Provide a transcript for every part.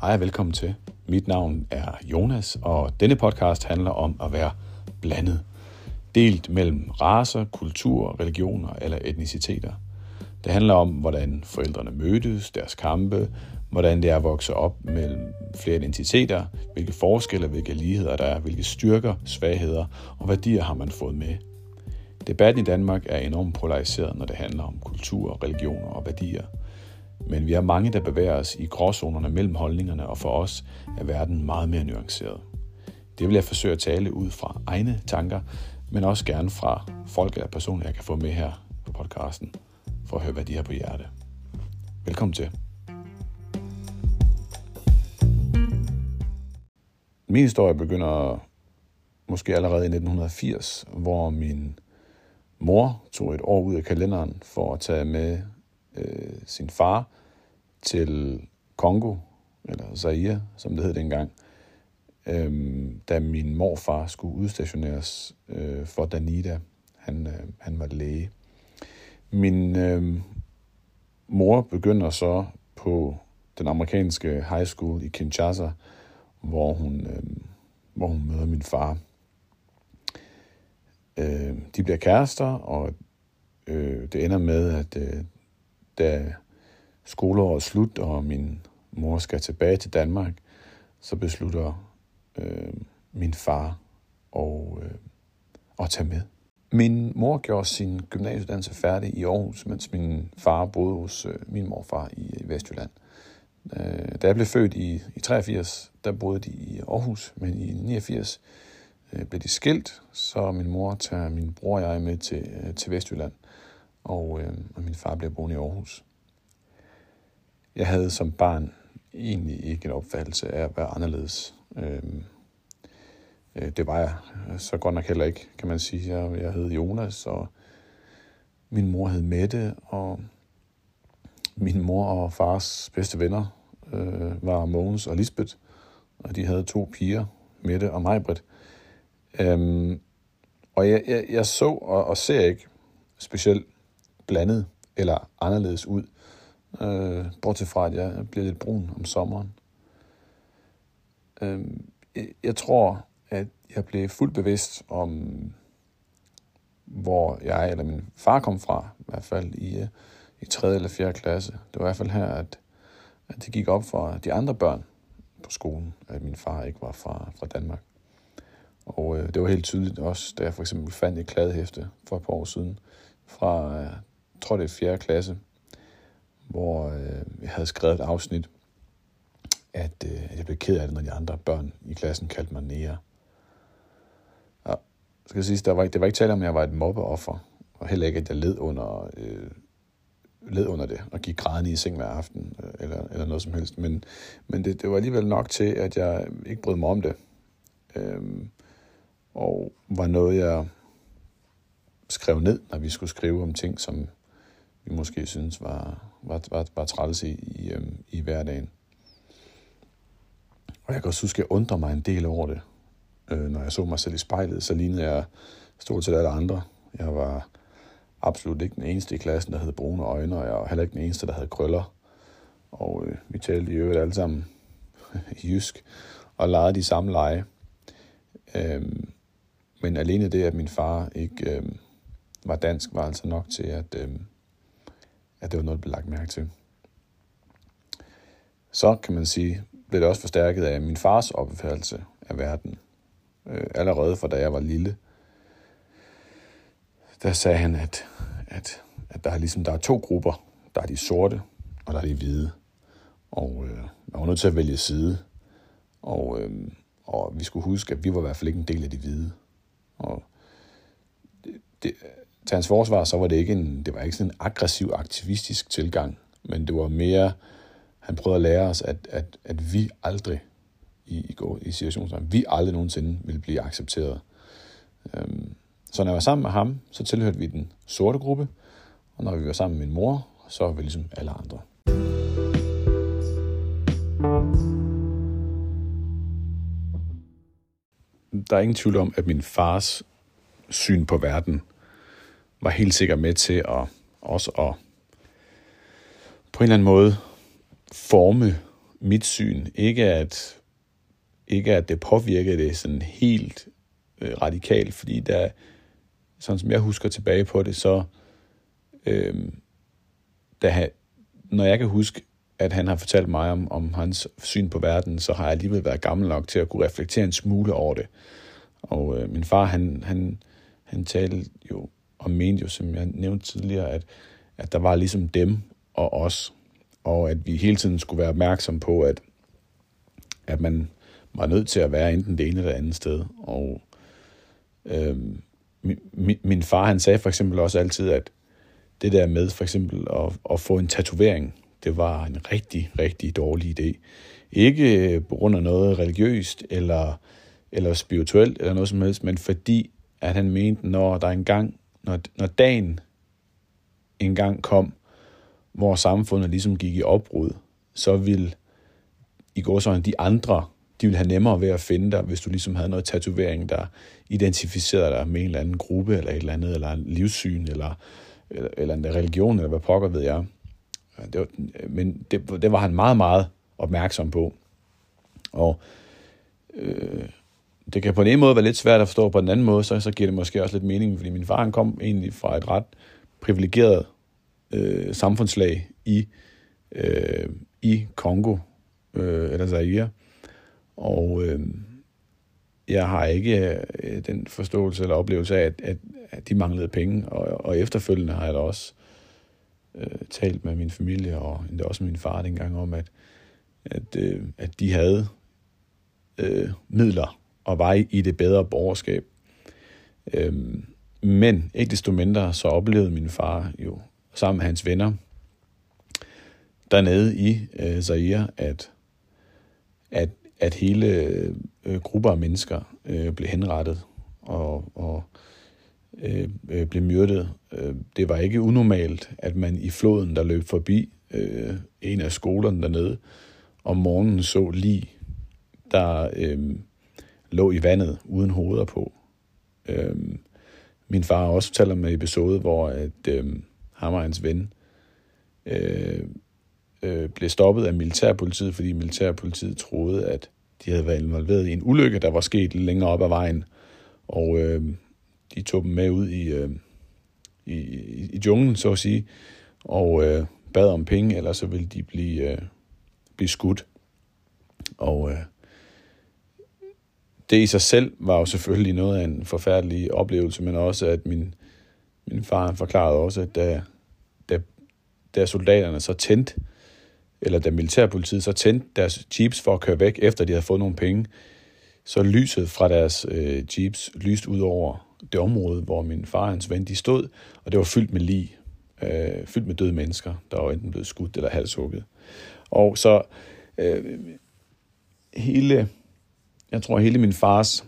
Hej og velkommen til. Mit navn er Jonas, og denne podcast handler om at være blandet. Delt mellem raser, kultur, religioner eller etniciteter. Det handler om, hvordan forældrene mødtes, deres kampe, hvordan det er at vokse op mellem flere identiteter, hvilke forskelle, hvilke ligheder der er, hvilke styrker, svagheder og værdier har man fået med. Debatten i Danmark er enormt polariseret, når det handler om kultur, religioner og værdier – men vi er mange, der bevæger os i gråzonerne mellem holdningerne, og for os er verden meget mere nuanceret. Det vil jeg forsøge at tale ud fra egne tanker, men også gerne fra folk eller personer, jeg kan få med her på podcasten, for at høre, hvad de har på hjerte. Velkommen til. Min historie begynder måske allerede i 1980, hvor min mor tog et år ud af kalenderen for at tage med øh, sin far til Kongo, eller Zaire, som det hed dengang, øh, da min morfar skulle udstationeres øh, for Danida. Han, øh, han var læge. Min øh, mor begynder så på den amerikanske high school i Kinshasa, hvor hun, øh, hvor hun møder min far. Øh, de bliver kærester, og øh, det ender med, at øh, da skoleåret er slut, og min mor skal tilbage til Danmark, så beslutter øh, min far og, øh, at tage med. Min mor gjorde sin gymnasieuddannelse færdig i Aarhus, mens min far boede hos øh, min morfar i, i Vestjylland. Øh, da jeg blev født i, i 83, der boede de i Aarhus, men i 89 øh, blev de skilt, så min mor tager min bror og jeg med til, øh, til Vestjylland, og, øh, og min far bliver boende i Aarhus. Jeg havde som barn egentlig ikke en opfattelse af at være anderledes. Øhm, øh, det var jeg så godt nok heller ikke, kan man sige. Jeg, jeg hed Jonas, og min mor hed Mette, og min mor og fars bedste venner øh, var Mogens og Lisbeth, og de havde to piger, Mette og Majbrit. Øhm, og jeg, jeg, jeg så og, og ser ikke specielt blandet eller anderledes ud. Øh, bortset fra, at jeg bliver lidt brun om sommeren. Øh, jeg, tror, at jeg blev fuldt bevidst om, hvor jeg eller min far kom fra, i hvert fald i, øh, i 3. eller 4. klasse. Det var i hvert fald her, at, at det gik op for de andre børn på skolen, at min far ikke var fra, fra Danmark. Og øh, det var helt tydeligt også, da jeg for eksempel fandt et kladehæfte for et par år siden, fra, øh, tror det er 4. klasse, hvor øh, jeg havde skrevet et afsnit, at, øh, at jeg blev ked af det, når de andre børn i klassen kaldte mig nære. Og skal jeg sige, der var, det var ikke tale om, at jeg var et mobbeoffer, og heller ikke, at jeg led under, øh, led under det, og gik grædende i seng hver aften, øh, eller, eller noget som helst. Men, men det, det var alligevel nok til, at jeg ikke brød mig om det. Øh, og var noget, jeg skrev ned, når vi skulle skrive om ting, som vi måske synes var, var, var, var træls i, i, øhm, i hverdagen. Og jeg kan også huske, at jeg undrer mig en del over det. Øh, når jeg så mig selv i spejlet, så lignede jeg stort set alle andre. Jeg var absolut ikke den eneste i klassen, der havde brune øjne, og jeg var heller ikke den eneste, der havde krøller. Og øh, vi talte i øvrigt alle sammen jysk, og legede de samme lege. Øhm, men alene det, at min far ikke øhm, var dansk, var altså nok til, at, øhm, at det var noget, der blev lagt mærke til. Så kan man sige, blev det også forstærket af min fars opfattelse af verden. Øh, allerede fra da jeg var lille, der sagde han, at, at, at der, er ligesom, der er to grupper. Der er de sorte, og der er de hvide. Og øh, man var nødt til at vælge side. Og, øh, og vi skulle huske, at vi var i hvert fald ikke en del af de hvide. Og det, det, til hans forsvar, så var det ikke en, det var ikke sådan en aggressiv, aktivistisk tilgang, men det var mere, han prøvede at lære os, at, at, at vi aldrig, i, i, går, i situationen, vi aldrig nogensinde ville blive accepteret. Øhm, så når jeg var sammen med ham, så tilhørte vi den sorte gruppe, og når vi var sammen med min mor, så var vi ligesom alle andre. Der er ingen tvivl om, at min fars syn på verden var helt sikkert med til at også at på en eller anden måde forme mit syn. Ikke at, ikke at det påvirkede det sådan helt øh, radikalt, fordi der, sådan som jeg husker tilbage på det, så øh, da når jeg kan huske, at han har fortalt mig om, om hans syn på verden, så har jeg alligevel været gammel nok til at kunne reflektere en smule over det. Og øh, min far, han, han, han talte jo og mente jo, som jeg nævnte tidligere, at, at der var ligesom dem og os, og at vi hele tiden skulle være opmærksom på, at, at man var nødt til at være enten det ene eller det andet sted. Og øhm, min, min far, han sagde for eksempel også altid, at det der med for eksempel at, at få en tatovering, det var en rigtig, rigtig dårlig idé. Ikke øh, på grund af noget religiøst eller, eller spirituelt eller noget som helst, men fordi at han mente, når der engang, når, når dagen engang kom, hvor samfundet ligesom gik i opbrud, så ville i går sådan de andre, de ville have nemmere ved at finde dig, hvis du ligesom havde noget tatovering, der identificerede dig med en eller anden gruppe, eller et eller andet, eller en livssyn, eller, eller, eller en religion, eller hvad pokker ved jeg. Det var, men det, det var han meget, meget opmærksom på. Og øh, det kan på en ene måde være lidt svært at forstå, på den anden måde, så, så giver det måske også lidt mening, fordi min far han kom egentlig fra et ret privilegeret øh, samfundslag i, øh, i Kongo, øh, eller Zaire. Og øh, jeg har ikke øh, den forståelse eller oplevelse af, at, at, at de manglede penge, og, og efterfølgende har jeg da også øh, talt med min familie, og endda også med min far dengang om, at, at, øh, at de havde øh, midler og var i det bedre borgerskab. Øhm, men ikke desto mindre, så oplevede min far jo sammen med hans venner dernede i øh, Zaire, at, at, at hele øh, grupper af mennesker øh, blev henrettet og, og øh, øh, blev myrdet. Øh, det var ikke unormalt, at man i floden, der løb forbi øh, en af skolerne dernede, om morgenen så lige, der øh, lå i vandet uden hoveder på. Øhm, min far har også fortalt om en episode, hvor at, øhm, ham og hans ven øh, øh, blev stoppet af militærpolitiet, fordi militærpolitiet troede, at de havde været involveret i en ulykke, der var sket længere op ad vejen. Og øh, de tog dem med ud i, øh, i, i junglen, så at sige, og øh, bad om penge, eller så ville de blive, øh, blive skudt. Og øh, det i sig selv var jo selvfølgelig noget af en forfærdelig oplevelse, men også at min, min far forklarede også, at da, da, da soldaterne så tændte, eller da militærpolitiet så tændte deres jeeps for at køre væk, efter de havde fået nogle penge, så lyset fra deres øh, jeeps lyst ud over det område, hvor min far og hans ven de stod, og det var fyldt med lig, øh, fyldt med døde mennesker, der var enten blevet skudt eller halshugget. Og så øh, hele, jeg tror hele min fars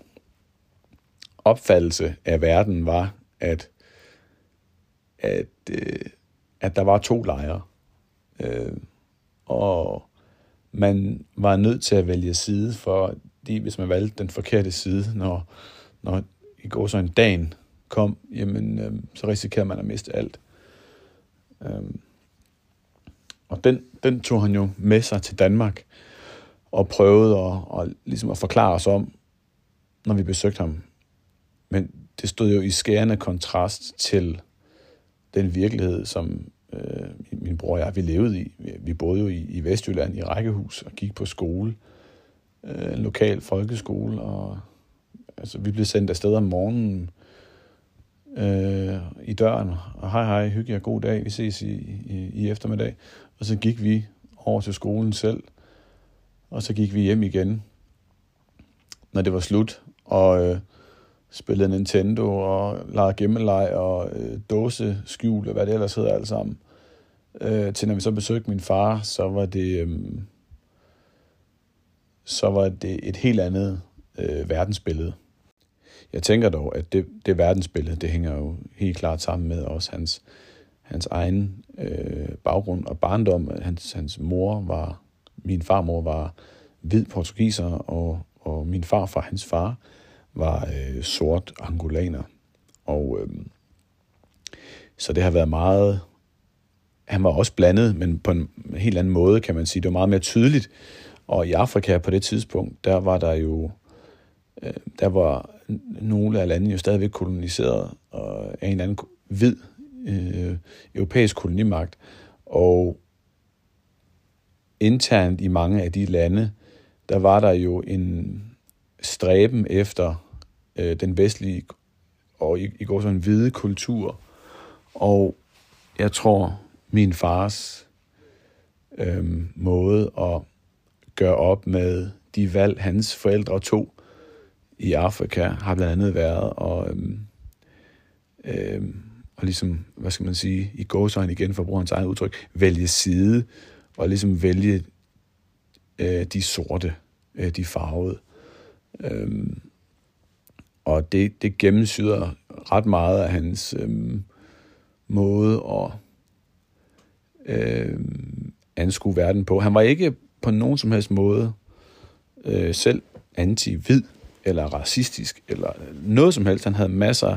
opfattelse af verden var, at, at, øh, at der var to lejre. Øh, og man var nødt til at vælge side, for de, hvis man valgte den forkerte side, når, når i går så en dagen kom, jamen, øh, så risikerer man at miste alt. Øh, og den, den tog han jo med sig til Danmark, og prøvede at, og ligesom at forklare os om, når vi besøgte ham. Men det stod jo i skærende kontrast til den virkelighed, som øh, min bror og jeg, vi levede i. Vi boede jo i, i Vestjylland i rækkehus og gik på skole. Øh, en lokal folkeskole, og altså, vi blev sendt afsted om morgenen øh, i døren, og hej hej, hygge jer, god dag, vi ses i, i, i eftermiddag. Og så gik vi over til skolen selv, og så gik vi hjem igen, når det var slut, og øh, spillede Nintendo og legede gemmeleg og øh, dåse skjul og hvad det ellers hedder alt sammen. Øh, til når vi så besøgte min far, så var det øh, så var det et helt andet øh, verdensbillede. Jeg tænker dog, at det, det verdensbillede, det hænger jo helt klart sammen med også hans, hans egen øh, baggrund og barndom. Hans, hans mor var, min farmor var hvid portugiser, og, og min far fra hans far var øh, sort angolaner. Og øh, så det har været meget han var også blandet, men på en helt anden måde, kan man sige. Det var meget mere tydeligt. Og i Afrika på det tidspunkt, der var der jo, øh, der var nogle af landene jo stadigvæk koloniseret og af en eller anden hvid øh, europæisk kolonimagt. Og internt i mange af de lande, der var der jo en stræben efter øh, den vestlige og i, i går sådan en hvide kultur. Og jeg tror, min fars øh, måde at gøre op med de valg, hans forældre tog i Afrika, har blandt andet været og, øh, øh, og ligesom, hvad skal man sige, i gåsøjne igen, for at bruge hans eget udtryk, vælge side, og ligesom vælge øh, de sorte, øh, de farvede. Øhm, og det, det gennemsyder ret meget af hans øh, måde at øh, anskue verden på. Han var ikke på nogen som helst måde øh, selv anti-hvid eller racistisk eller noget som helst. Han havde masser,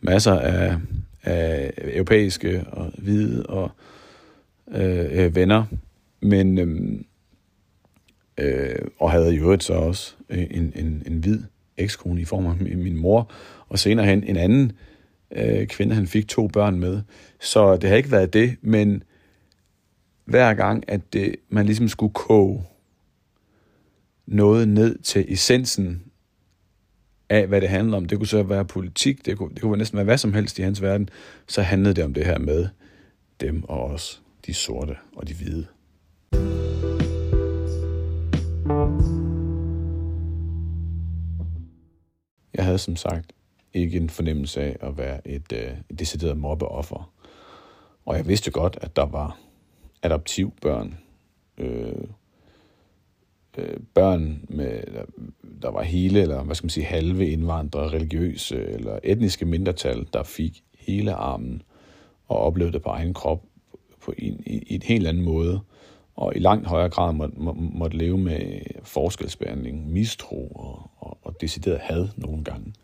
masser af, af europæiske og hvide og øh, øh venner, men øh, øh, og havde i øvrigt så også øh, en, en, en hvid ekskone i form af min mor, og senere hen en anden øh, kvinde, han fik to børn med. Så det har ikke været det, men hver gang, at det, man ligesom skulle koge noget ned til essensen af, hvad det handler om. Det kunne så være politik, det kunne, det kunne næsten være hvad som helst i hans verden. Så handlede det om det her med dem og os, de sorte og de hvide. Jeg havde som sagt ikke en fornemmelse af at være et, øh, et decideret mobbeoffer. Og jeg vidste godt, at der var adoptivbørn, øh, øh, børn, med, der, der var hele, eller hvad skal man sige, halve indvandrere, religiøse eller etniske mindretal, der fik hele armen og oplevede det på egen krop på en, i, i en helt anden måde, og i langt højere grad må, må, måtte leve med forskelsbehandling, mistro og, og, og decideret had nogle gange.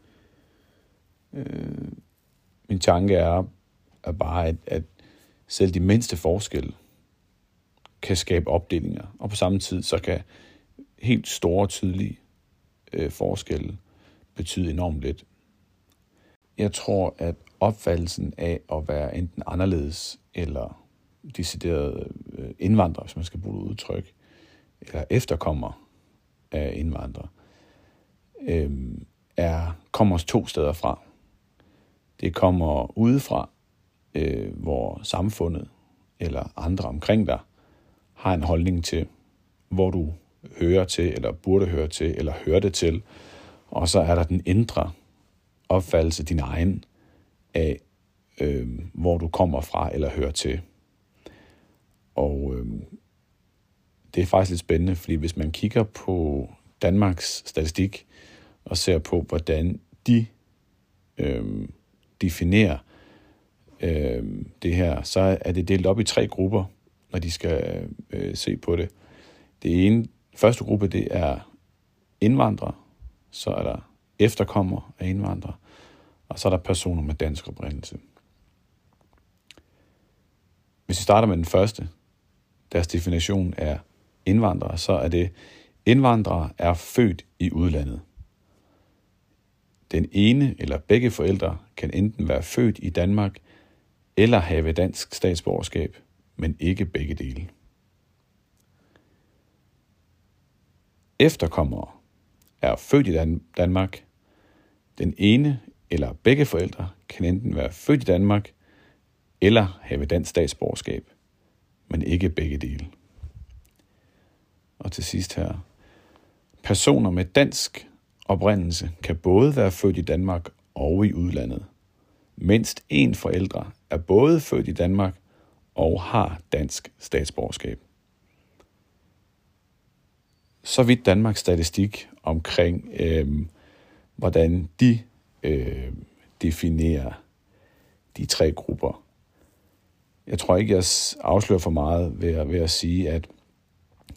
Øh, min tanke er, er bare, at, at selv de mindste forskelle kan skabe opdelinger, og på samme tid så kan helt store, tydelige øh, forskelle betyde enormt lidt. Jeg tror, at opfattelsen af at være enten anderledes eller deciderede øh, indvandrere, indvandrer, hvis man skal bruge udtryk, eller efterkommer af indvandrere, øh, er, kommer to steder fra. Det kommer udefra, øh, hvor samfundet eller andre omkring dig har en holdning til, hvor du hører til, eller burde høre til, eller hørte til. Og så er der den indre opfattelse, din egen, af øh, hvor du kommer fra eller hører til. Og øh, det er faktisk lidt spændende, fordi hvis man kigger på Danmarks statistik og ser på, hvordan de øh, definerer øh, det her, så er det delt op i tre grupper, når de skal øh, se på det. Det ene, første gruppe, det er indvandrere, så er der efterkommer af indvandrere, og så er der personer med dansk oprindelse. Hvis vi starter med den første, deres definition er indvandrere, så er det, indvandrere er født i udlandet. Den ene eller begge forældre kan enten være født i Danmark eller have dansk statsborgerskab, men ikke begge dele. Efterkommere er født i Danmark. Den ene eller begge forældre kan enten være født i Danmark eller have dansk statsborgerskab, men ikke begge dele. Og til sidst her. Personer med dansk oprindelse kan både være født i Danmark og i udlandet. Mindst en forældre er både født i Danmark og har dansk statsborgerskab. Så vidt Danmarks statistik omkring, øh, hvordan de øh, definerer de tre grupper. Jeg tror ikke, jeg afslører for meget ved at, ved at sige, at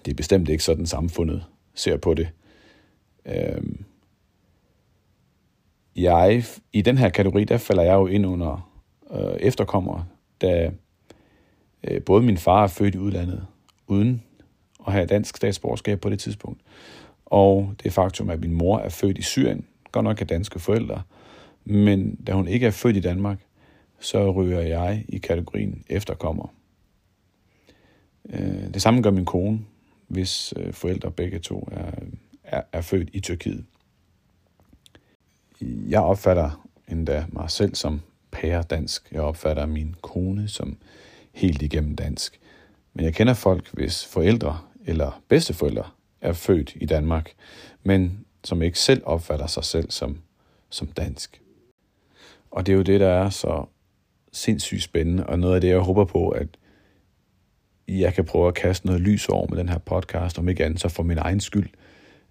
det er bestemt ikke sådan, samfundet ser på det. Øhm, jeg, i den her kategori, der falder jeg jo ind under øh, efterkommere, da Øh, både min far er født i udlandet, uden at have dansk statsborgerskab på det tidspunkt, og det faktum, at min mor er født i Syrien, godt nok af danske forældre, men da hun ikke er født i Danmark, så ryger jeg i kategorien efterkommer. Øh, det samme gør min kone, hvis øh, forældre begge to er, er, er født i Tyrkiet. Jeg opfatter endda mig selv som pæredansk. Jeg opfatter min kone som helt igennem dansk. Men jeg kender folk, hvis forældre eller bedsteforældre er født i Danmark, men som ikke selv opfatter sig selv som, som dansk. Og det er jo det, der er så sindssygt spændende, og noget af det, jeg håber på, at jeg kan prøve at kaste noget lys over med den her podcast, om ikke andet så for min egen skyld.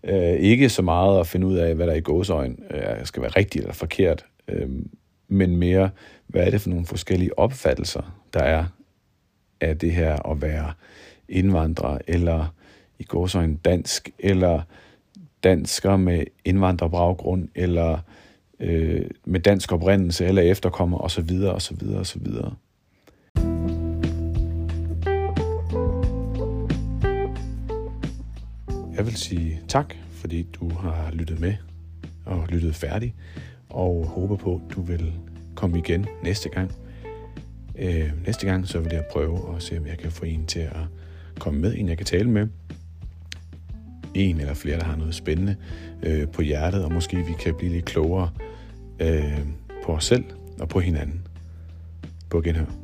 Øh, ikke så meget at finde ud af, hvad der i gåsøjen øh, skal være rigtigt eller forkert, øh, men mere, hvad er det for nogle forskellige opfattelser, der er af det her at være indvandrer, eller i gåsøjen dansk, eller dansker med indvandrerbaggrund, eller øh, med dansk oprindelse, eller efterkommer, osv., osv., osv. Jeg vil sige tak, fordi du har lyttet med og lyttet færdig, og håber på, at du vil komme igen næste gang. Øh, næste gang så vil jeg prøve at se, om jeg kan få en til at komme med, en jeg kan tale med. En eller flere, der har noget spændende øh, på hjertet, og måske vi kan blive lidt klogere øh, på os selv og på hinanden. På genhør.